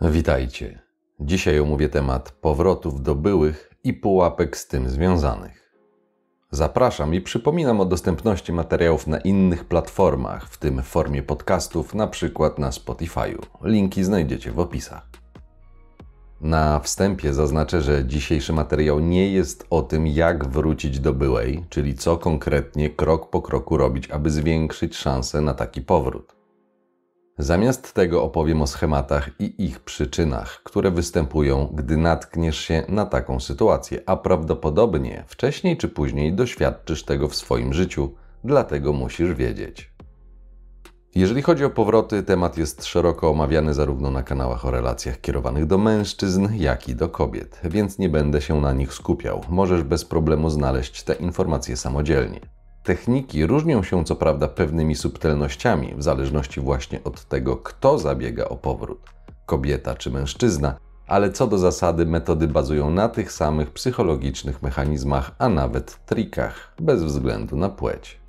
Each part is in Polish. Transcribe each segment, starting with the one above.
Witajcie. Dzisiaj omówię temat powrotów do byłych i pułapek z tym związanych. Zapraszam i przypominam o dostępności materiałów na innych platformach, w tym formie podcastów, na przykład na Spotify'u. Linki znajdziecie w opisach. Na wstępie zaznaczę, że dzisiejszy materiał nie jest o tym, jak wrócić do byłej, czyli co konkretnie krok po kroku robić, aby zwiększyć szanse na taki powrót. Zamiast tego opowiem o schematach i ich przyczynach, które występują, gdy natkniesz się na taką sytuację, a prawdopodobnie wcześniej czy później doświadczysz tego w swoim życiu, dlatego musisz wiedzieć. Jeżeli chodzi o powroty, temat jest szeroko omawiany zarówno na kanałach o relacjach kierowanych do mężczyzn, jak i do kobiet, więc nie będę się na nich skupiał. Możesz bez problemu znaleźć te informacje samodzielnie. Techniki różnią się co prawda pewnymi subtelnościami, w zależności właśnie od tego, kto zabiega o powrót kobieta czy mężczyzna, ale co do zasady metody bazują na tych samych psychologicznych mechanizmach, a nawet trikach, bez względu na płeć.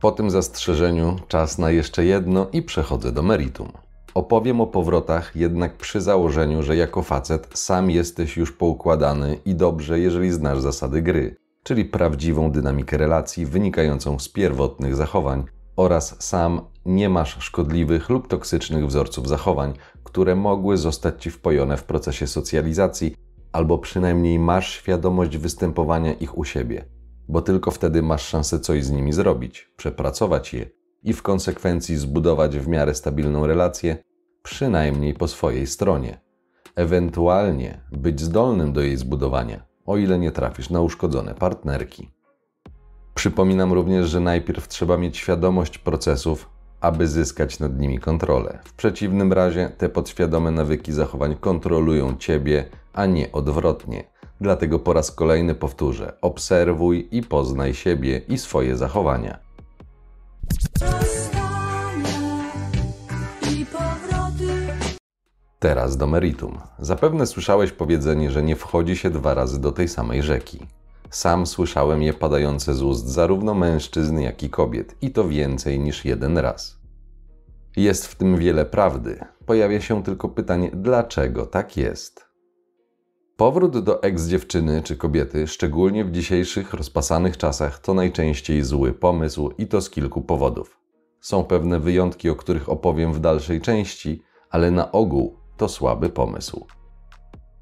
Po tym zastrzeżeniu czas na jeszcze jedno i przechodzę do meritum. Opowiem o powrotach, jednak przy założeniu, że jako facet sam jesteś już poukładany i dobrze, jeżeli znasz zasady gry czyli prawdziwą dynamikę relacji wynikającą z pierwotnych zachowań oraz sam nie masz szkodliwych lub toksycznych wzorców zachowań, które mogły zostać ci wpojone w procesie socjalizacji, albo przynajmniej masz świadomość występowania ich u siebie, bo tylko wtedy masz szansę coś z nimi zrobić, przepracować je i w konsekwencji zbudować w miarę stabilną relację, przynajmniej po swojej stronie, ewentualnie być zdolnym do jej zbudowania o ile nie trafisz na uszkodzone partnerki. Przypominam również, że najpierw trzeba mieć świadomość procesów, aby zyskać nad nimi kontrolę. W przeciwnym razie te podświadome nawyki zachowań kontrolują ciebie, a nie odwrotnie. Dlatego po raz kolejny powtórzę: obserwuj i poznaj siebie i swoje zachowania. Teraz do meritum. Zapewne słyszałeś powiedzenie, że nie wchodzi się dwa razy do tej samej rzeki. Sam słyszałem je padające z ust zarówno mężczyzn, jak i kobiet, i to więcej niż jeden raz. Jest w tym wiele prawdy. Pojawia się tylko pytanie, dlaczego tak jest? Powrót do ex-dziewczyny czy kobiety, szczególnie w dzisiejszych rozpasanych czasach, to najczęściej zły pomysł i to z kilku powodów. Są pewne wyjątki, o których opowiem w dalszej części, ale na ogół to słaby pomysł.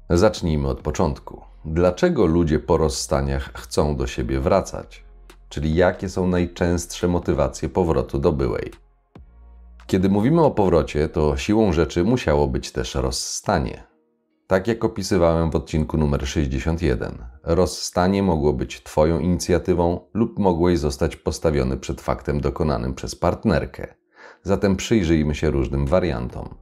Zacznijmy od początku. Dlaczego ludzie po rozstaniach chcą do siebie wracać? Czyli jakie są najczęstsze motywacje powrotu do byłej? Kiedy mówimy o powrocie, to siłą rzeczy musiało być też rozstanie. Tak jak opisywałem w odcinku numer 61, rozstanie mogło być Twoją inicjatywą lub mogłeś zostać postawiony przed faktem dokonanym przez partnerkę. Zatem przyjrzyjmy się różnym wariantom.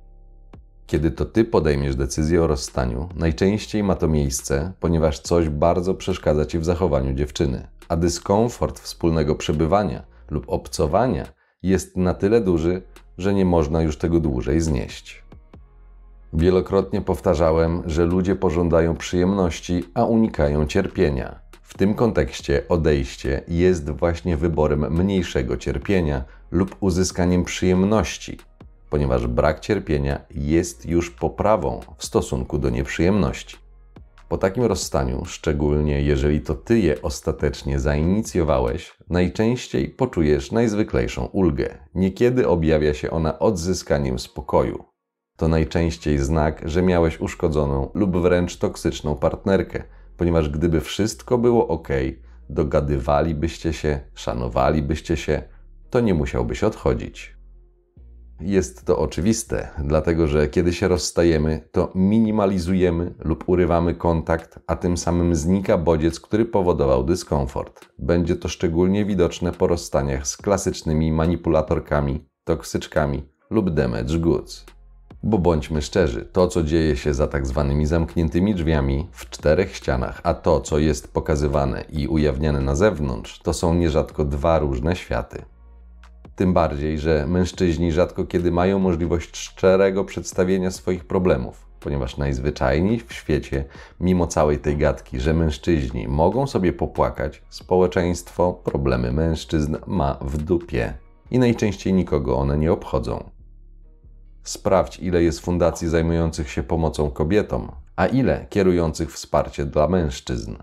Kiedy to ty podejmiesz decyzję o rozstaniu, najczęściej ma to miejsce, ponieważ coś bardzo przeszkadza ci w zachowaniu dziewczyny, a dyskomfort wspólnego przebywania lub obcowania jest na tyle duży, że nie można już tego dłużej znieść. Wielokrotnie powtarzałem, że ludzie pożądają przyjemności, a unikają cierpienia. W tym kontekście odejście jest właśnie wyborem mniejszego cierpienia lub uzyskaniem przyjemności, ponieważ brak cierpienia jest już poprawą w stosunku do nieprzyjemności. Po takim rozstaniu, szczególnie jeżeli to ty je ostatecznie zainicjowałeś, najczęściej poczujesz najzwyklejszą ulgę. Niekiedy objawia się ona odzyskaniem spokoju. To najczęściej znak, że miałeś uszkodzoną lub wręcz toksyczną partnerkę, ponieważ gdyby wszystko było ok, dogadywalibyście się, szanowalibyście się, to nie musiałbyś odchodzić. Jest to oczywiste, dlatego że kiedy się rozstajemy, to minimalizujemy lub urywamy kontakt, a tym samym znika bodziec, który powodował dyskomfort. Będzie to szczególnie widoczne po rozstaniach z klasycznymi manipulatorkami, toksyczkami lub damage goods. Bo bądźmy szczerzy, to co dzieje się za tak zwanymi zamkniętymi drzwiami w czterech ścianach, a to co jest pokazywane i ujawniane na zewnątrz, to są nierzadko dwa różne światy. Tym bardziej, że mężczyźni rzadko kiedy mają możliwość szczerego przedstawienia swoich problemów, ponieważ najzwyczajniej w świecie, mimo całej tej gadki, że mężczyźni mogą sobie popłakać, społeczeństwo problemy mężczyzn ma w dupie i najczęściej nikogo one nie obchodzą. Sprawdź, ile jest fundacji zajmujących się pomocą kobietom, a ile kierujących wsparcie dla mężczyzn.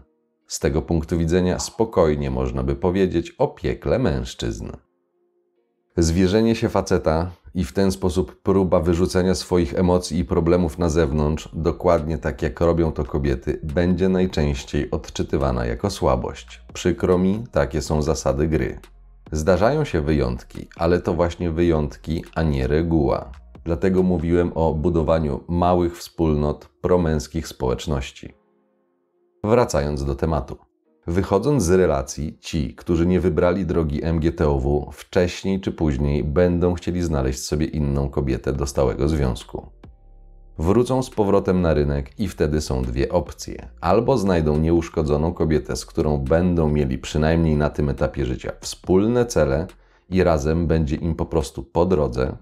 Z tego punktu widzenia spokojnie można by powiedzieć o piekle mężczyzn. Zwierzenie się faceta i w ten sposób próba wyrzucenia swoich emocji i problemów na zewnątrz, dokładnie tak jak robią to kobiety, będzie najczęściej odczytywana jako słabość. Przykro mi, takie są zasady gry. Zdarzają się wyjątki, ale to właśnie wyjątki, a nie reguła. Dlatego mówiłem o budowaniu małych wspólnot promęskich społeczności. Wracając do tematu. Wychodząc z relacji, ci, którzy nie wybrali drogi MGTOW, wcześniej czy później będą chcieli znaleźć sobie inną kobietę do stałego związku. Wrócą z powrotem na rynek i wtedy są dwie opcje. Albo znajdą nieuszkodzoną kobietę, z którą będą mieli przynajmniej na tym etapie życia wspólne cele i razem będzie im po prostu po drodze,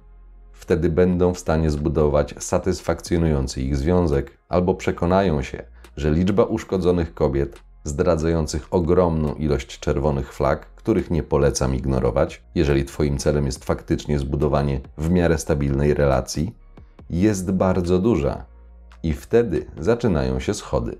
wtedy będą w stanie zbudować satysfakcjonujący ich związek, albo przekonają się, że liczba uszkodzonych kobiet, zdradzających ogromną ilość czerwonych flag, których nie polecam ignorować, jeżeli Twoim celem jest faktycznie zbudowanie w miarę stabilnej relacji, jest bardzo duża i wtedy zaczynają się schody.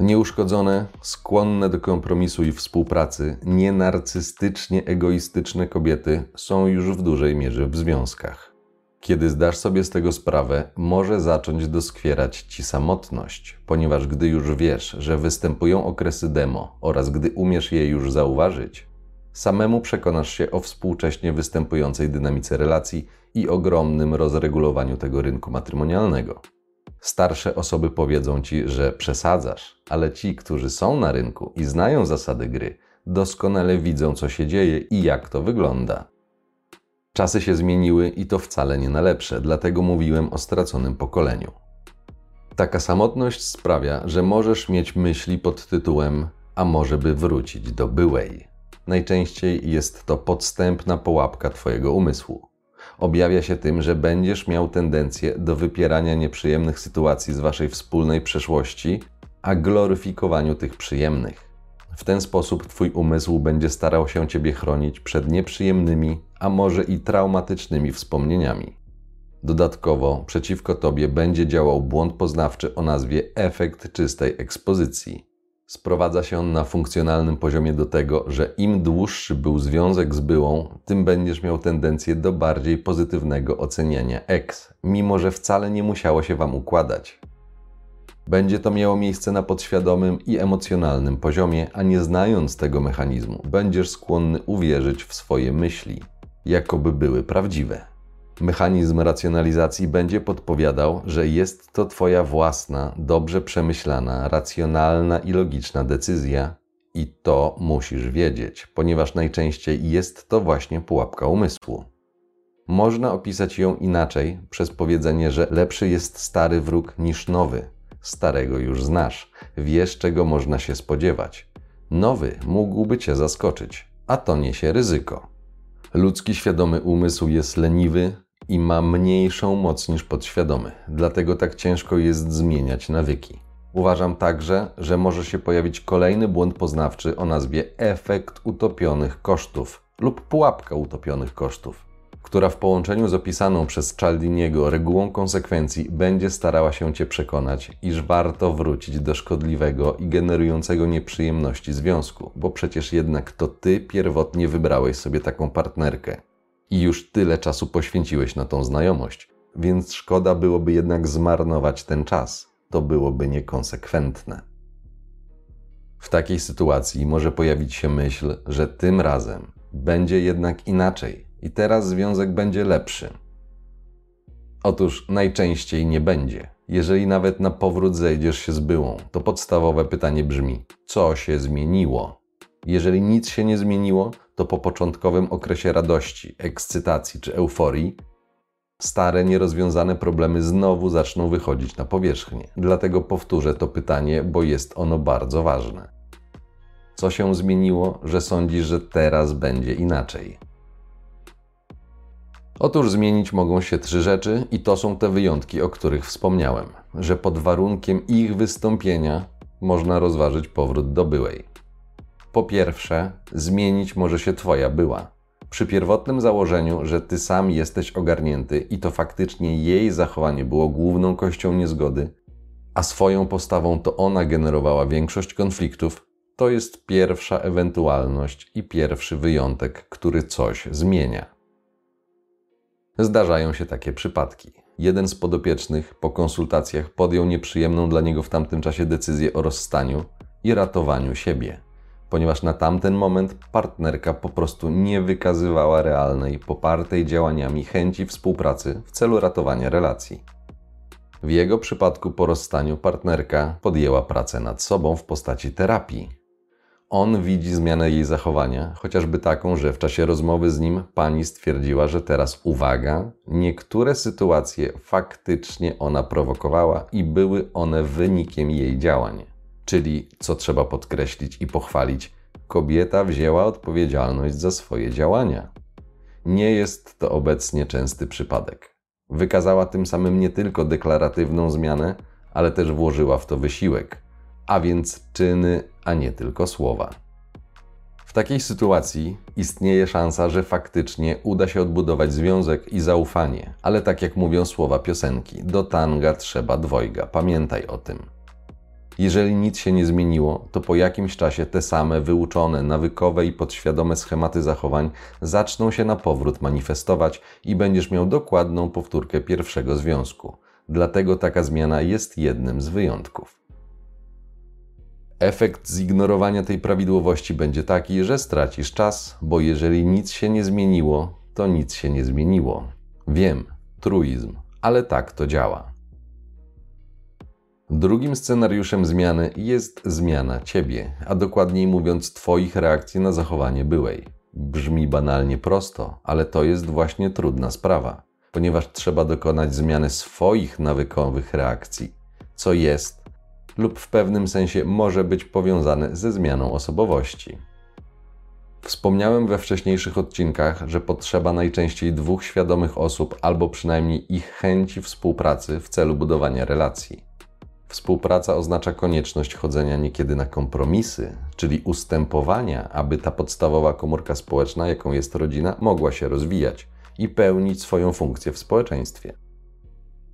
Nieuszkodzone, skłonne do kompromisu i współpracy, nienarcystycznie egoistyczne kobiety są już w dużej mierze w związkach. Kiedy zdasz sobie z tego sprawę, może zacząć doskwierać ci samotność, ponieważ gdy już wiesz, że występują okresy demo oraz gdy umiesz je już zauważyć, samemu przekonasz się o współcześnie występującej dynamice relacji i ogromnym rozregulowaniu tego rynku matrymonialnego. Starsze osoby powiedzą ci, że przesadzasz, ale ci, którzy są na rynku i znają zasady gry, doskonale widzą, co się dzieje i jak to wygląda. Czasy się zmieniły i to wcale nie na lepsze, dlatego mówiłem o straconym pokoleniu. Taka samotność sprawia, że możesz mieć myśli pod tytułem: A może by wrócić do byłej? Najczęściej jest to podstępna połapka Twojego umysłu objawia się tym, że będziesz miał tendencję do wypierania nieprzyjemnych sytuacji z waszej wspólnej przeszłości, a gloryfikowaniu tych przyjemnych. W ten sposób Twój umysł będzie starał się Ciebie chronić przed nieprzyjemnymi, a może i traumatycznymi wspomnieniami. Dodatkowo przeciwko Tobie będzie działał błąd poznawczy o nazwie efekt czystej ekspozycji. Sprowadza się on na funkcjonalnym poziomie do tego, że im dłuższy był związek z byłą, tym będziesz miał tendencję do bardziej pozytywnego oceniania ex, mimo że wcale nie musiało się Wam układać. Będzie to miało miejsce na podświadomym i emocjonalnym poziomie, a nie znając tego mechanizmu, będziesz skłonny uwierzyć w swoje myśli, jakoby były prawdziwe. Mechanizm racjonalizacji będzie podpowiadał, że jest to Twoja własna, dobrze przemyślana, racjonalna i logiczna decyzja, i to musisz wiedzieć, ponieważ najczęściej jest to właśnie pułapka umysłu. Można opisać ją inaczej przez powiedzenie, że lepszy jest stary wróg niż nowy. Starego już znasz, wiesz czego można się spodziewać. Nowy mógłby cię zaskoczyć, a to niesie ryzyko. Ludzki świadomy umysł jest leniwy, i ma mniejszą moc niż podświadomy, dlatego tak ciężko jest zmieniać nawyki. Uważam także, że może się pojawić kolejny błąd poznawczy o nazwie efekt utopionych kosztów lub pułapka utopionych kosztów, która w połączeniu z opisaną przez Cialdiniego regułą konsekwencji będzie starała się Cię przekonać, iż warto wrócić do szkodliwego i generującego nieprzyjemności związku, bo przecież jednak to Ty pierwotnie wybrałeś sobie taką partnerkę i już tyle czasu poświęciłeś na tą znajomość, więc szkoda byłoby jednak zmarnować ten czas. To byłoby niekonsekwentne. W takiej sytuacji może pojawić się myśl, że tym razem będzie jednak inaczej i teraz związek będzie lepszy. Otóż najczęściej nie będzie. Jeżeli nawet na powrót zejdziesz się z byłą, to podstawowe pytanie brzmi: co się zmieniło? Jeżeli nic się nie zmieniło, to po początkowym okresie radości, ekscytacji czy euforii stare, nierozwiązane problemy znowu zaczną wychodzić na powierzchnię. Dlatego powtórzę to pytanie, bo jest ono bardzo ważne. Co się zmieniło, że sądzisz, że teraz będzie inaczej? Otóż zmienić mogą się trzy rzeczy, i to są te wyjątki, o których wspomniałem, że pod warunkiem ich wystąpienia można rozważyć powrót do byłej. Po pierwsze, zmienić może się Twoja była. Przy pierwotnym założeniu, że ty sam jesteś ogarnięty i to faktycznie jej zachowanie było główną kością niezgody, a swoją postawą to ona generowała większość konfliktów, to jest pierwsza ewentualność i pierwszy wyjątek, który coś zmienia. Zdarzają się takie przypadki. Jeden z podopiecznych po konsultacjach podjął nieprzyjemną dla niego w tamtym czasie decyzję o rozstaniu i ratowaniu siebie, ponieważ na tamten moment partnerka po prostu nie wykazywała realnej, popartej działaniami chęci współpracy w celu ratowania relacji. W jego przypadku po rozstaniu partnerka podjęła pracę nad sobą w postaci terapii. On widzi zmianę jej zachowania, chociażby taką, że w czasie rozmowy z nim pani stwierdziła, że teraz uwaga, niektóre sytuacje faktycznie ona prowokowała i były one wynikiem jej działań. Czyli, co trzeba podkreślić i pochwalić, kobieta wzięła odpowiedzialność za swoje działania. Nie jest to obecnie częsty przypadek. Wykazała tym samym nie tylko deklaratywną zmianę, ale też włożyła w to wysiłek, a więc czyny, a nie tylko słowa. W takiej sytuacji istnieje szansa, że faktycznie uda się odbudować związek i zaufanie, ale tak jak mówią słowa piosenki, do tanga trzeba dwojga, pamiętaj o tym. Jeżeli nic się nie zmieniło, to po jakimś czasie te same wyuczone, nawykowe i podświadome schematy zachowań zaczną się na powrót manifestować i będziesz miał dokładną powtórkę pierwszego związku. Dlatego taka zmiana jest jednym z wyjątków. Efekt zignorowania tej prawidłowości będzie taki, że stracisz czas, bo jeżeli nic się nie zmieniło, to nic się nie zmieniło. Wiem, truizm, ale tak to działa. Drugim scenariuszem zmiany jest zmiana ciebie, a dokładniej mówiąc, Twoich reakcji na zachowanie byłej. Brzmi banalnie prosto, ale to jest właśnie trudna sprawa, ponieważ trzeba dokonać zmiany swoich nawykowych reakcji, co jest lub w pewnym sensie może być powiązane ze zmianą osobowości. Wspomniałem we wcześniejszych odcinkach, że potrzeba najczęściej dwóch świadomych osób albo przynajmniej ich chęci współpracy w celu budowania relacji. Współpraca oznacza konieczność chodzenia niekiedy na kompromisy, czyli ustępowania, aby ta podstawowa komórka społeczna, jaką jest rodzina, mogła się rozwijać i pełnić swoją funkcję w społeczeństwie.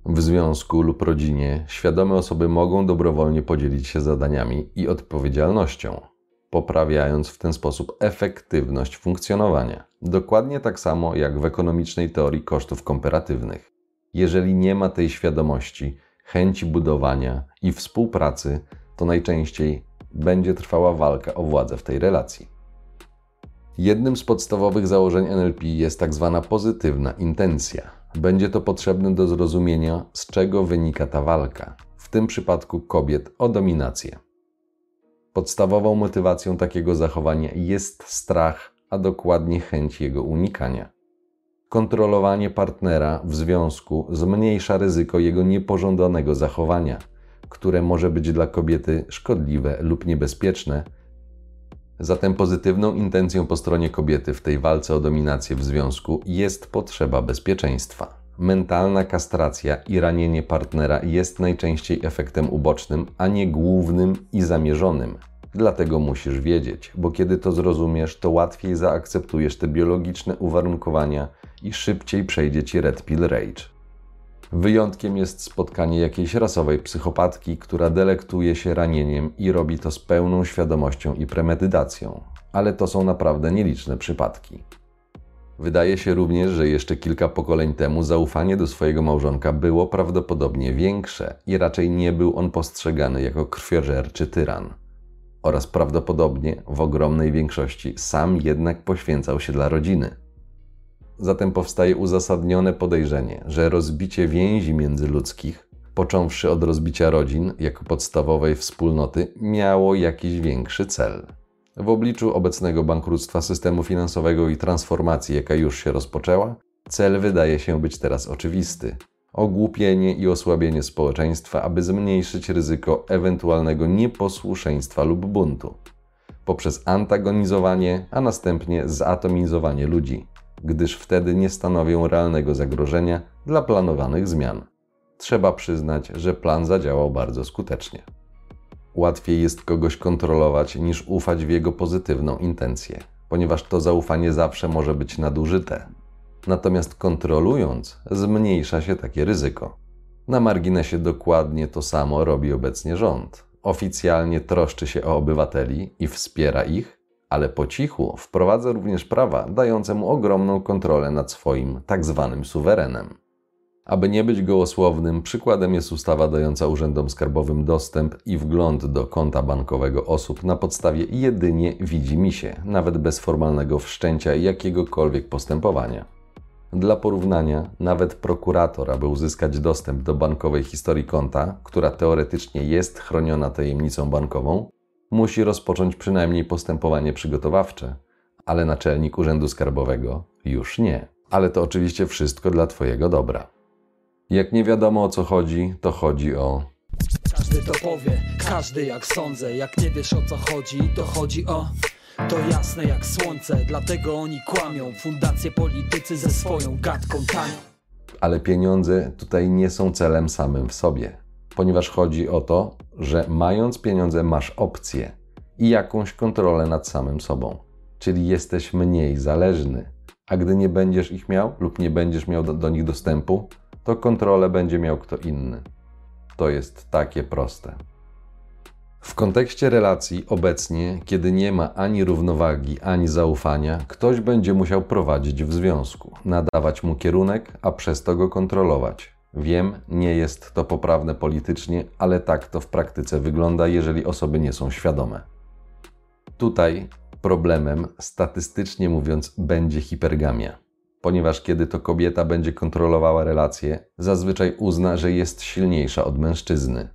W związku lub rodzinie świadome osoby mogą dobrowolnie podzielić się zadaniami i odpowiedzialnością, poprawiając w ten sposób efektywność funkcjonowania. Dokładnie tak samo jak w ekonomicznej teorii kosztów komparatywnych. Jeżeli nie ma tej świadomości, chęci budowania i współpracy, to najczęściej będzie trwała walka o władzę w tej relacji. Jednym z podstawowych założeń NLP jest tak zwana pozytywna intencja. Będzie to potrzebne do zrozumienia, z czego wynika ta walka, w tym przypadku kobiet o dominację. Podstawową motywacją takiego zachowania jest strach, a dokładnie chęć jego unikania. Kontrolowanie partnera w związku zmniejsza ryzyko jego niepożądanego zachowania, które może być dla kobiety szkodliwe lub niebezpieczne. Zatem pozytywną intencją po stronie kobiety w tej walce o dominację w związku jest potrzeba bezpieczeństwa. Mentalna kastracja i ranienie partnera jest najczęściej efektem ubocznym, a nie głównym i zamierzonym. Dlatego musisz wiedzieć, bo kiedy to zrozumiesz, to łatwiej zaakceptujesz te biologiczne uwarunkowania i szybciej przejdzie ci Red Pill Rage. Wyjątkiem jest spotkanie jakiejś rasowej psychopatki, która delektuje się ranieniem i robi to z pełną świadomością i premedytacją, ale to są naprawdę nieliczne przypadki. Wydaje się również, że jeszcze kilka pokoleń temu zaufanie do swojego małżonka było prawdopodobnie większe i raczej nie był on postrzegany jako krwiożerczy tyran. Oraz prawdopodobnie w ogromnej większości sam jednak poświęcał się dla rodziny. Zatem powstaje uzasadnione podejrzenie, że rozbicie więzi międzyludzkich, począwszy od rozbicia rodzin jako podstawowej wspólnoty, miało jakiś większy cel. W obliczu obecnego bankructwa systemu finansowego i transformacji, jaka już się rozpoczęła, cel wydaje się być teraz oczywisty. Ogłupienie i osłabienie społeczeństwa, aby zmniejszyć ryzyko ewentualnego nieposłuszeństwa lub buntu. Poprzez antagonizowanie, a następnie zatomizowanie ludzi gdyż wtedy nie stanowią realnego zagrożenia dla planowanych zmian. Trzeba przyznać, że plan zadziałał bardzo skutecznie. Łatwiej jest kogoś kontrolować niż ufać w jego pozytywną intencję. ponieważ to zaufanie zawsze może być nadużyte. Natomiast kontrolując, zmniejsza się takie ryzyko. Na marginesie dokładnie to samo robi obecnie rząd. Oficjalnie troszczy się o obywateli i wspiera ich, ale po cichu wprowadza również prawa dające mu ogromną kontrolę nad swoim tak zwanym suwerenem. Aby nie być gołosłownym, przykładem jest ustawa dająca urzędom skarbowym dostęp i wgląd do konta bankowego osób na podstawie jedynie widzi się, nawet bez formalnego wszczęcia jakiegokolwiek postępowania. Dla porównania, nawet prokurator, aby uzyskać dostęp do bankowej historii konta, która teoretycznie jest chroniona tajemnicą bankową, musi rozpocząć przynajmniej postępowanie przygotowawcze, ale naczelnik Urzędu Skarbowego już nie. Ale to oczywiście wszystko dla Twojego dobra. Jak nie wiadomo o co chodzi, to chodzi o. Każdy to powie, każdy jak sądzę Jak nie wiesz o co chodzi, to chodzi o to jasne jak słońce, dlatego oni kłamią Fundacje politycy ze swoją gadką tanią Ale pieniądze tutaj nie są celem samym w sobie, ponieważ chodzi o to, że mając pieniądze masz opcję i jakąś kontrolę nad samym sobą, czyli jesteś mniej zależny. A gdy nie będziesz ich miał lub nie będziesz miał do, do nich dostępu, to kontrolę będzie miał kto inny. To jest takie proste. W kontekście relacji obecnie, kiedy nie ma ani równowagi, ani zaufania, ktoś będzie musiał prowadzić w związku, nadawać mu kierunek, a przez to go kontrolować. Wiem, nie jest to poprawne politycznie, ale tak to w praktyce wygląda, jeżeli osoby nie są świadome. Tutaj problemem, statystycznie mówiąc, będzie hipergamia, ponieważ kiedy to kobieta będzie kontrolowała relacje, zazwyczaj uzna, że jest silniejsza od mężczyzny.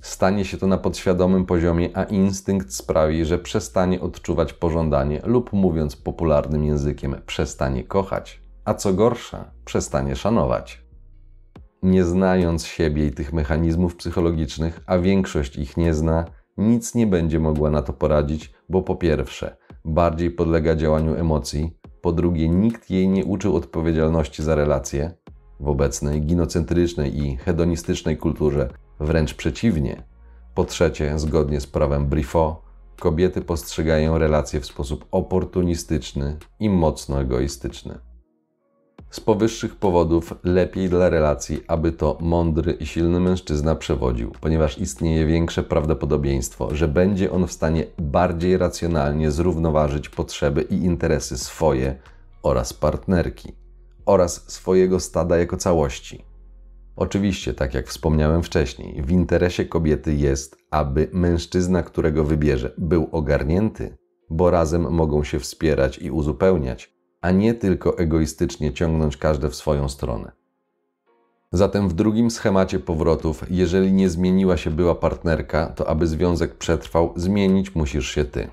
Stanie się to na podświadomym poziomie, a instynkt sprawi, że przestanie odczuwać pożądanie lub mówiąc popularnym językiem, przestanie kochać, a co gorsza, przestanie szanować. Nie znając siebie i tych mechanizmów psychologicznych, a większość ich nie zna, nic nie będzie mogła na to poradzić, bo po pierwsze, bardziej podlega działaniu emocji, po drugie, nikt jej nie uczył odpowiedzialności za relacje. W obecnej ginocentrycznej i hedonistycznej kulturze wręcz przeciwnie. Po trzecie, zgodnie z prawem Brifo, kobiety postrzegają relacje w sposób oportunistyczny i mocno egoistyczny. Z powyższych powodów lepiej dla relacji, aby to mądry i silny mężczyzna przewodził, ponieważ istnieje większe prawdopodobieństwo, że będzie on w stanie bardziej racjonalnie zrównoważyć potrzeby i interesy swoje oraz partnerki, oraz swojego stada jako całości. Oczywiście, tak jak wspomniałem wcześniej, w interesie kobiety jest, aby mężczyzna, którego wybierze, był ogarnięty, bo razem mogą się wspierać i uzupełniać, a nie tylko egoistycznie ciągnąć każde w swoją stronę. Zatem w drugim schemacie powrotów, jeżeli nie zmieniła się była partnerka, to aby związek przetrwał, zmienić musisz się ty.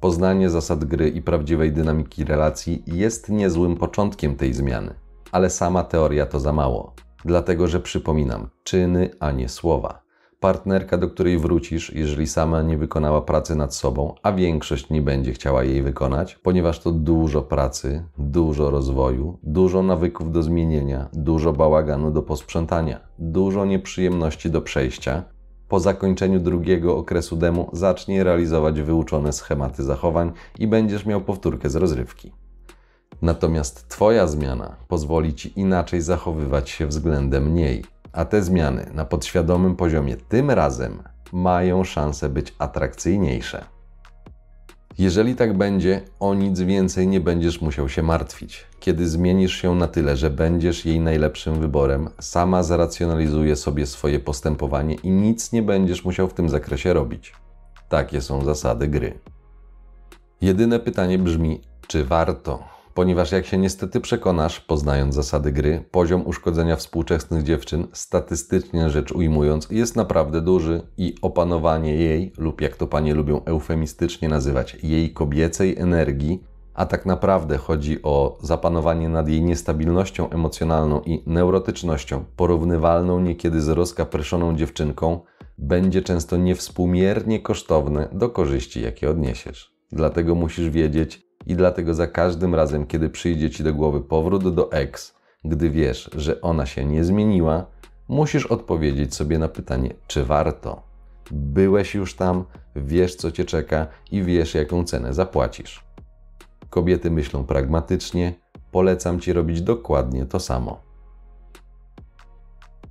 Poznanie zasad gry i prawdziwej dynamiki relacji jest niezłym początkiem tej zmiany, ale sama teoria to za mało. Dlatego, że przypominam, czyny, a nie słowa. Partnerka, do której wrócisz, jeżeli sama nie wykonała pracy nad sobą, a większość nie będzie chciała jej wykonać, ponieważ to dużo pracy, dużo rozwoju, dużo nawyków do zmienienia, dużo bałaganu do posprzątania, dużo nieprzyjemności do przejścia. Po zakończeniu drugiego okresu demo zacznie realizować wyuczone schematy zachowań i będziesz miał powtórkę z rozrywki. Natomiast Twoja zmiana pozwoli Ci inaczej zachowywać się względem niej, a te zmiany na podświadomym poziomie tym razem mają szansę być atrakcyjniejsze. Jeżeli tak będzie, o nic więcej nie będziesz musiał się martwić. Kiedy zmienisz się na tyle, że będziesz jej najlepszym wyborem, sama zracjonalizuje sobie swoje postępowanie i nic nie będziesz musiał w tym zakresie robić. Takie są zasady gry. Jedyne pytanie brzmi, czy warto? Ponieważ jak się niestety przekonasz, poznając zasady gry, poziom uszkodzenia współczesnych dziewczyn, statystycznie rzecz ujmując, jest naprawdę duży i opanowanie jej, lub jak to panie lubią eufemistycznie nazywać, jej kobiecej energii, a tak naprawdę chodzi o zapanowanie nad jej niestabilnością emocjonalną i neurotycznością, porównywalną niekiedy z rozkapryszoną dziewczynką, będzie często niewspółmiernie kosztowne do korzyści, jakie odniesiesz. Dlatego musisz wiedzieć, i dlatego za każdym razem, kiedy przyjdzie ci do głowy powrót do ex, gdy wiesz, że ona się nie zmieniła, musisz odpowiedzieć sobie na pytanie, czy warto. Byłeś już tam, wiesz co cię czeka i wiesz jaką cenę zapłacisz. Kobiety myślą pragmatycznie, polecam Ci robić dokładnie to samo.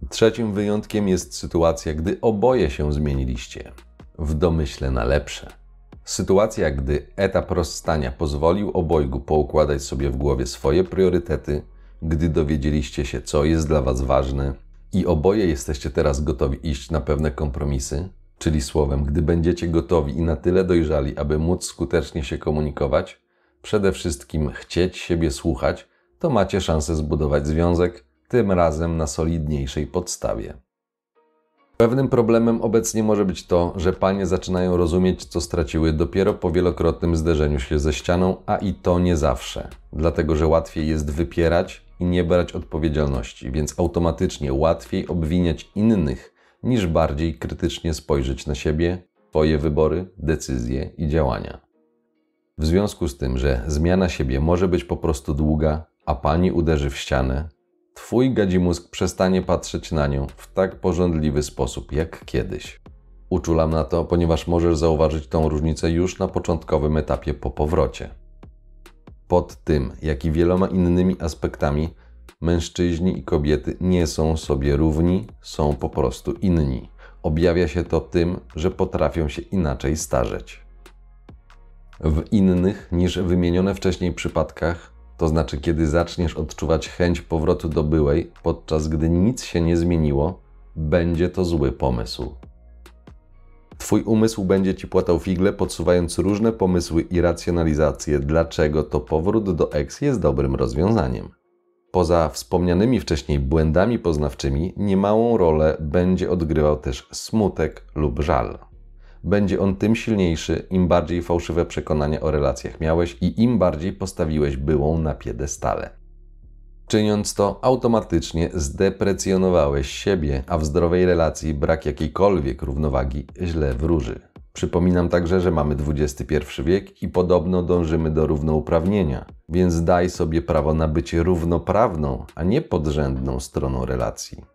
Trzecim wyjątkiem jest sytuacja, gdy oboje się zmieniliście w domyśle na lepsze. Sytuacja, gdy etap rozstania pozwolił obojgu poukładać sobie w głowie swoje priorytety, gdy dowiedzieliście się, co jest dla Was ważne i oboje jesteście teraz gotowi iść na pewne kompromisy, czyli słowem, gdy będziecie gotowi i na tyle dojrzali, aby móc skutecznie się komunikować, przede wszystkim chcieć siebie słuchać, to macie szansę zbudować związek, tym razem na solidniejszej podstawie. Pewnym problemem obecnie może być to, że panie zaczynają rozumieć, co straciły dopiero po wielokrotnym zderzeniu się ze ścianą, a i to nie zawsze, dlatego że łatwiej jest wypierać i nie brać odpowiedzialności, więc automatycznie łatwiej obwiniać innych, niż bardziej krytycznie spojrzeć na siebie, swoje wybory, decyzje i działania. W związku z tym, że zmiana siebie może być po prostu długa, a pani uderzy w ścianę, Twój gadzi mózg przestanie patrzeć na nią w tak porządliwy sposób jak kiedyś. Uczulam na to, ponieważ możesz zauważyć tą różnicę już na początkowym etapie po powrocie. Pod tym, jak i wieloma innymi aspektami, mężczyźni i kobiety nie są sobie równi, są po prostu inni. Objawia się to tym, że potrafią się inaczej starzeć. W innych niż wymienione wcześniej przypadkach to znaczy, kiedy zaczniesz odczuwać chęć powrotu do byłej, podczas gdy nic się nie zmieniło, będzie to zły pomysł. Twój umysł będzie ci płatał figle, podsuwając różne pomysły i racjonalizacje, dlaczego to powrót do ex jest dobrym rozwiązaniem. Poza wspomnianymi wcześniej błędami poznawczymi, niemałą rolę będzie odgrywał też smutek lub żal będzie on tym silniejszy, im bardziej fałszywe przekonania o relacjach miałeś i im bardziej postawiłeś byłą na piedestale. Czyniąc to, automatycznie zdeprecjonowałeś siebie, a w zdrowej relacji brak jakiejkolwiek równowagi źle wróży. Przypominam także, że mamy XXI wiek i podobno dążymy do równouprawnienia, więc daj sobie prawo na bycie równoprawną, a nie podrzędną stroną relacji.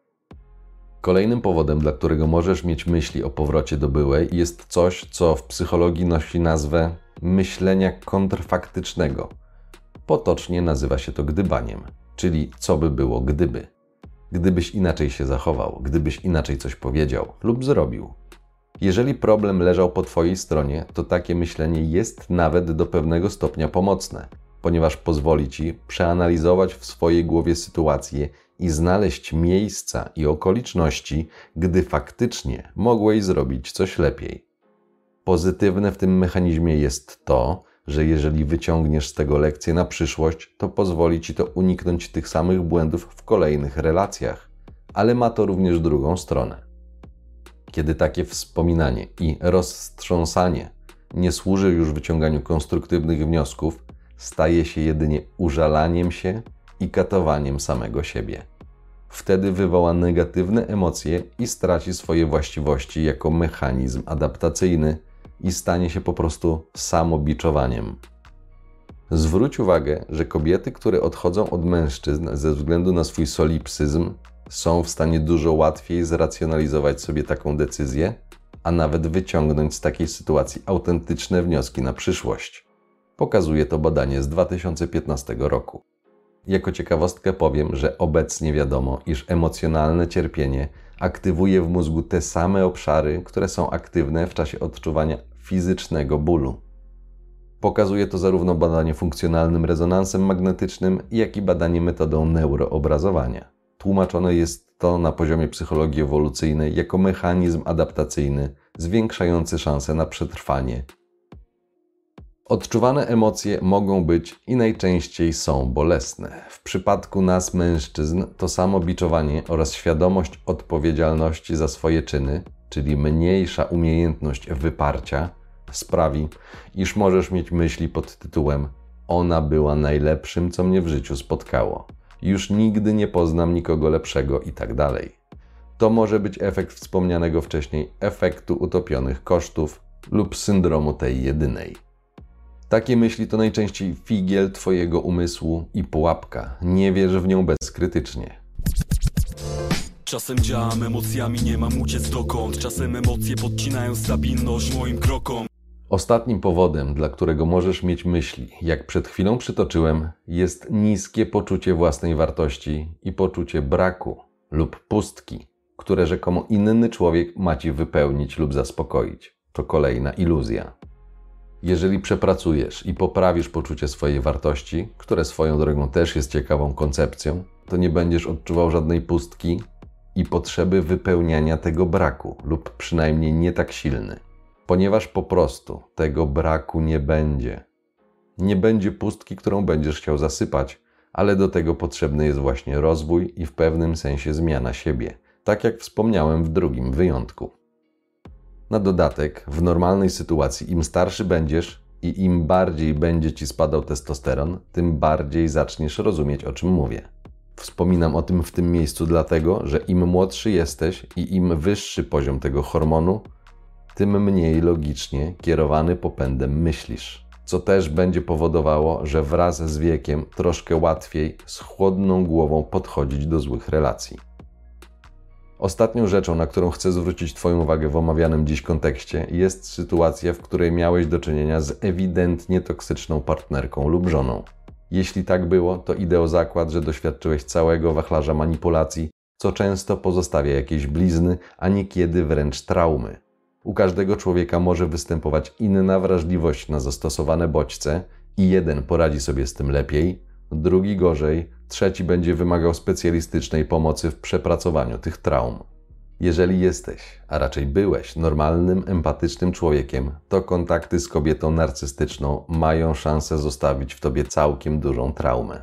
Kolejnym powodem, dla którego możesz mieć myśli o powrocie do byłej, jest coś, co w psychologii nosi nazwę myślenia kontrfaktycznego. Potocznie nazywa się to gdybaniem, czyli co by było gdyby. Gdybyś inaczej się zachował, gdybyś inaczej coś powiedział lub zrobił. Jeżeli problem leżał po Twojej stronie, to takie myślenie jest nawet do pewnego stopnia pomocne, ponieważ pozwoli Ci przeanalizować w swojej głowie sytuację i znaleźć miejsca i okoliczności, gdy faktycznie mogłeś zrobić coś lepiej. Pozytywne w tym mechanizmie jest to, że jeżeli wyciągniesz z tego lekcję na przyszłość, to pozwoli ci to uniknąć tych samych błędów w kolejnych relacjach, ale ma to również drugą stronę. Kiedy takie wspominanie i rozstrząsanie nie służy już wyciąganiu konstruktywnych wniosków, staje się jedynie użalaniem się i katowaniem samego siebie. Wtedy wywoła negatywne emocje i straci swoje właściwości jako mechanizm adaptacyjny i stanie się po prostu samobiczowaniem. Zwróć uwagę, że kobiety, które odchodzą od mężczyzn ze względu na swój solipsyzm, są w stanie dużo łatwiej zracjonalizować sobie taką decyzję, a nawet wyciągnąć z takiej sytuacji autentyczne wnioski na przyszłość. Pokazuje to badanie z 2015 roku. Jako ciekawostkę powiem, że obecnie wiadomo, iż emocjonalne cierpienie aktywuje w mózgu te same obszary, które są aktywne w czasie odczuwania fizycznego bólu. Pokazuje to zarówno badanie funkcjonalnym rezonansem magnetycznym, jak i badanie metodą neuroobrazowania. Tłumaczone jest to na poziomie psychologii ewolucyjnej jako mechanizm adaptacyjny zwiększający szanse na przetrwanie Odczuwane emocje mogą być i najczęściej są bolesne. W przypadku nas, mężczyzn, to samo biczowanie oraz świadomość odpowiedzialności za swoje czyny, czyli mniejsza umiejętność wyparcia, sprawi, iż możesz mieć myśli pod tytułem Ona była najlepszym, co mnie w życiu spotkało. Już nigdy nie poznam nikogo lepszego i tak dalej. To może być efekt wspomnianego wcześniej efektu utopionych kosztów lub syndromu tej jedynej. Takie myśli to najczęściej figiel Twojego umysłu i pułapka. Nie wierz w nią bezkrytycznie. Czasem działam emocjami, nie mam uciec dokąd Czasem emocje podcinają stabilność moim krokom Ostatnim powodem, dla którego możesz mieć myśli, jak przed chwilą przytoczyłem, jest niskie poczucie własnej wartości i poczucie braku lub pustki, które rzekomo inny człowiek ma ci wypełnić lub zaspokoić. To kolejna iluzja. Jeżeli przepracujesz i poprawisz poczucie swojej wartości, które swoją drogą też jest ciekawą koncepcją, to nie będziesz odczuwał żadnej pustki i potrzeby wypełniania tego braku, lub przynajmniej nie tak silny, ponieważ po prostu tego braku nie będzie. Nie będzie pustki, którą będziesz chciał zasypać, ale do tego potrzebny jest właśnie rozwój i w pewnym sensie zmiana siebie, tak jak wspomniałem w drugim wyjątku. Na dodatek, w normalnej sytuacji, im starszy będziesz i im bardziej będzie ci spadał testosteron, tym bardziej zaczniesz rozumieć, o czym mówię. Wspominam o tym w tym miejscu dlatego, że im młodszy jesteś i im wyższy poziom tego hormonu, tym mniej logicznie kierowany popędem myślisz. Co też będzie powodowało, że wraz z wiekiem troszkę łatwiej z chłodną głową podchodzić do złych relacji. Ostatnią rzeczą, na którą chcę zwrócić Twoją uwagę w omawianym dziś kontekście, jest sytuacja, w której miałeś do czynienia z ewidentnie toksyczną partnerką lub żoną. Jeśli tak było, to idę o zakład, że doświadczyłeś całego wachlarza manipulacji, co często pozostawia jakieś blizny, a niekiedy wręcz traumy. U każdego człowieka może występować inna wrażliwość na zastosowane bodźce i jeden poradzi sobie z tym lepiej, drugi gorzej, trzeci będzie wymagał specjalistycznej pomocy w przepracowaniu tych traum. Jeżeli jesteś, a raczej byłeś, normalnym, empatycznym człowiekiem, to kontakty z kobietą narcystyczną mają szansę zostawić w tobie całkiem dużą traumę.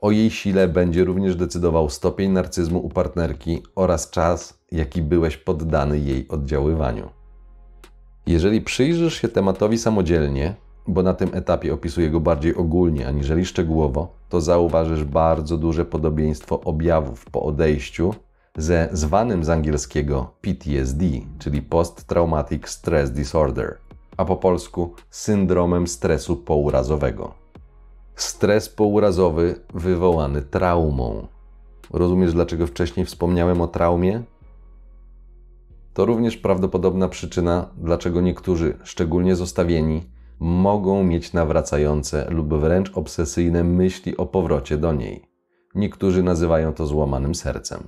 O jej sile będzie również decydował stopień narcyzmu u partnerki oraz czas, jaki byłeś poddany jej oddziaływaniu. Jeżeli przyjrzysz się tematowi samodzielnie, bo na tym etapie opisuję go bardziej ogólnie aniżeli szczegółowo, to zauważysz bardzo duże podobieństwo objawów po odejściu ze zwanym z angielskiego PTSD, czyli Post Traumatic Stress Disorder, a po polsku syndromem stresu pourazowego. Stres pourazowy wywołany traumą. Rozumiesz, dlaczego wcześniej wspomniałem o traumie? To również prawdopodobna przyczyna, dlaczego niektórzy, szczególnie zostawieni, mogą mieć nawracające lub wręcz obsesyjne myśli o powrocie do niej. Niektórzy nazywają to złamanym sercem.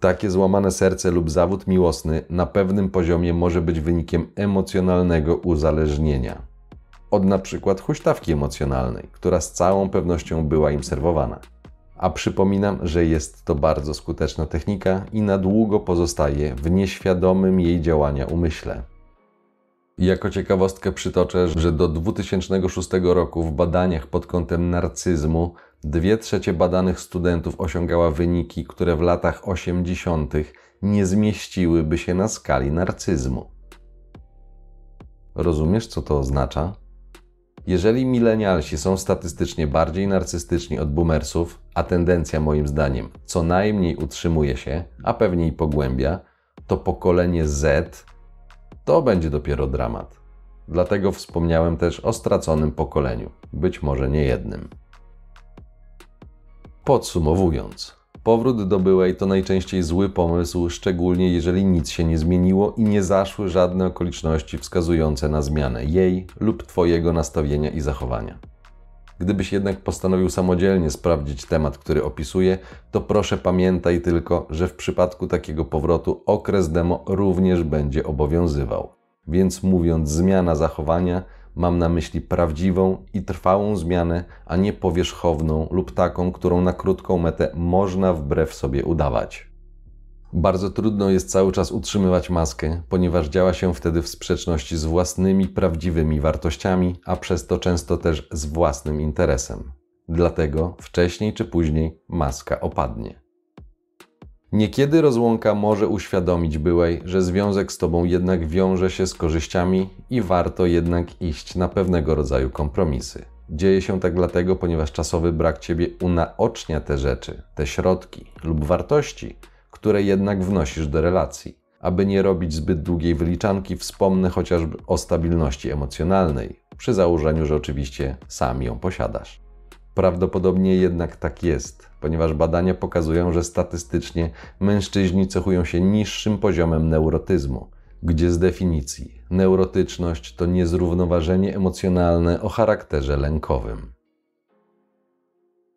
Takie złamane serce lub zawód miłosny na pewnym poziomie może być wynikiem emocjonalnego uzależnienia. Od na przykład huśtawki emocjonalnej, która z całą pewnością była im serwowana. A przypominam, że jest to bardzo skuteczna technika i na długo pozostaje w nieświadomym jej działania umyśle. Jako ciekawostkę przytoczę, że do 2006 roku w badaniach pod kątem narcyzmu dwie trzecie badanych studentów osiągała wyniki, które w latach 80. nie zmieściłyby się na skali narcyzmu. Rozumiesz, co to oznacza? Jeżeli milenialsi są statystycznie bardziej narcystyczni od boomersów, a tendencja moim zdaniem co najmniej utrzymuje się, a pewnie i pogłębia, to pokolenie Z to będzie dopiero dramat. Dlatego wspomniałem też o straconym pokoleniu, być może nie jednym. Podsumowując, powrót do byłej to najczęściej zły pomysł, szczególnie jeżeli nic się nie zmieniło i nie zaszły żadne okoliczności wskazujące na zmianę jej lub Twojego nastawienia i zachowania. Gdybyś jednak postanowił samodzielnie sprawdzić temat, który opisuję, to proszę pamiętaj tylko, że w przypadku takiego powrotu okres demo również będzie obowiązywał. Więc mówiąc zmiana zachowania, mam na myśli prawdziwą i trwałą zmianę, a nie powierzchowną lub taką, którą na krótką metę można wbrew sobie udawać. Bardzo trudno jest cały czas utrzymywać maskę, ponieważ działa się wtedy w sprzeczności z własnymi prawdziwymi wartościami, a przez to często też z własnym interesem. Dlatego wcześniej czy później maska opadnie. Niekiedy rozłąka może uświadomić byłej, że związek z tobą jednak wiąże się z korzyściami i warto jednak iść na pewnego rodzaju kompromisy. Dzieje się tak dlatego, ponieważ czasowy brak ciebie unaocznia te rzeczy, te środki lub wartości, które jednak wnosisz do relacji. Aby nie robić zbyt długiej wyliczanki, wspomnę chociażby o stabilności emocjonalnej, przy założeniu, że oczywiście sam ją posiadasz. Prawdopodobnie jednak tak jest, ponieważ badania pokazują, że statystycznie mężczyźni cechują się niższym poziomem neurotyzmu, gdzie z definicji Neurotyczność to niezrównoważenie emocjonalne o charakterze lękowym.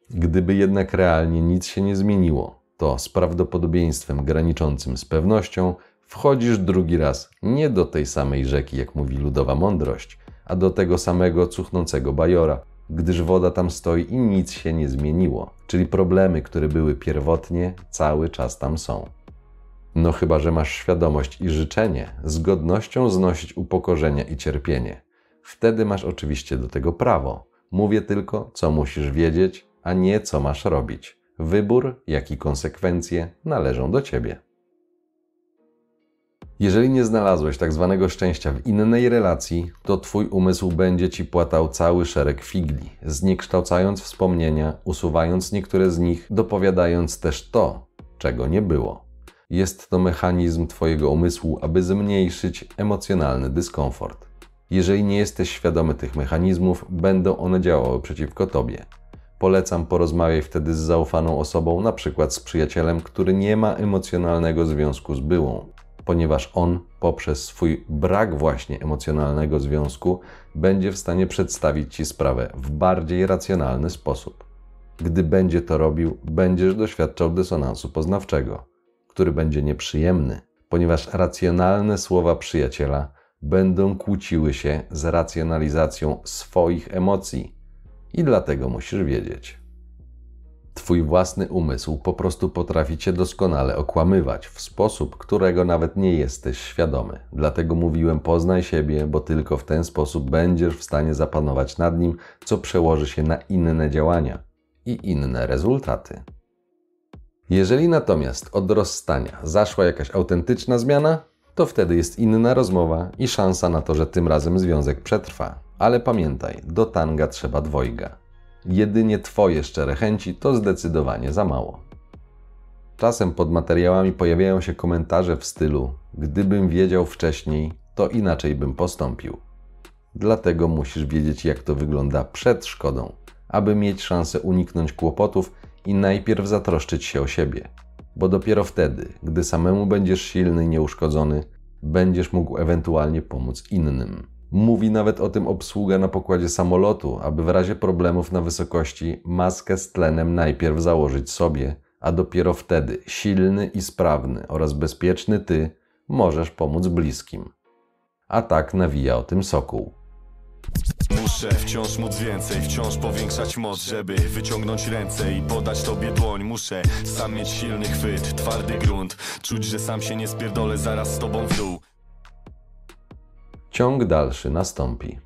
Gdyby jednak realnie nic się nie zmieniło, to z prawdopodobieństwem graniczącym z pewnością wchodzisz drugi raz nie do tej samej rzeki, jak mówi ludowa mądrość, a do tego samego cuchnącego bajora, gdyż woda tam stoi i nic się nie zmieniło, czyli problemy, które były pierwotnie, cały czas tam są. No chyba, że masz świadomość i życzenie z godnością znosić upokorzenia i cierpienie. Wtedy masz oczywiście do tego prawo. Mówię tylko, co musisz wiedzieć, a nie co masz robić. Wybór, jak i konsekwencje należą do ciebie. Jeżeli nie znalazłeś tak zwanego szczęścia w innej relacji, to twój umysł będzie ci płatał cały szereg figli, zniekształcając wspomnienia, usuwając niektóre z nich, dopowiadając też to, czego nie było. Jest to mechanizm twojego umysłu, aby zmniejszyć emocjonalny dyskomfort. Jeżeli nie jesteś świadomy tych mechanizmów, będą one działały przeciwko tobie. Polecam porozmawiaj wtedy z zaufaną osobą, na przykład z przyjacielem, który nie ma emocjonalnego związku z byłą, ponieważ on poprzez swój brak właśnie emocjonalnego związku będzie w stanie przedstawić Ci sprawę w bardziej racjonalny sposób. Gdy będzie to robił, będziesz doświadczał dysonansu poznawczego, który będzie nieprzyjemny, ponieważ racjonalne słowa przyjaciela będą kłóciły się z racjonalizacją swoich emocji i dlatego musisz wiedzieć. Twój własny umysł po prostu potrafi cię doskonale okłamywać w sposób, którego nawet nie jesteś świadomy. Dlatego mówiłem: poznaj siebie, bo tylko w ten sposób będziesz w stanie zapanować nad nim, co przełoży się na inne działania i inne rezultaty. Jeżeli natomiast od rozstania zaszła jakaś autentyczna zmiana, to wtedy jest inna rozmowa i szansa na to, że tym razem związek przetrwa. Ale pamiętaj, do tanga trzeba dwojga. Jedynie Twoje szczere chęci to zdecydowanie za mało. Czasem pod materiałami pojawiają się komentarze w stylu: Gdybym wiedział wcześniej, to inaczej bym postąpił. Dlatego musisz wiedzieć, jak to wygląda przed szkodą, aby mieć szansę uniknąć kłopotów i najpierw zatroszczyć się o siebie. Bo dopiero wtedy, gdy samemu będziesz silny i nieuszkodzony, będziesz mógł ewentualnie pomóc innym. Mówi nawet o tym obsługa na pokładzie samolotu, aby w razie problemów na wysokości maskę z tlenem najpierw założyć sobie, a dopiero wtedy silny i sprawny oraz bezpieczny ty możesz pomóc bliskim. A tak nawija o tym sokół. Muszę wciąż móc więcej, wciąż powiększać moc, żeby wyciągnąć ręce i podać tobie dłoń. Muszę sam mieć silny chwyt, twardy grunt, czuć, że sam się nie spierdolę zaraz z tobą w dół. Ciąg dalszy nastąpi.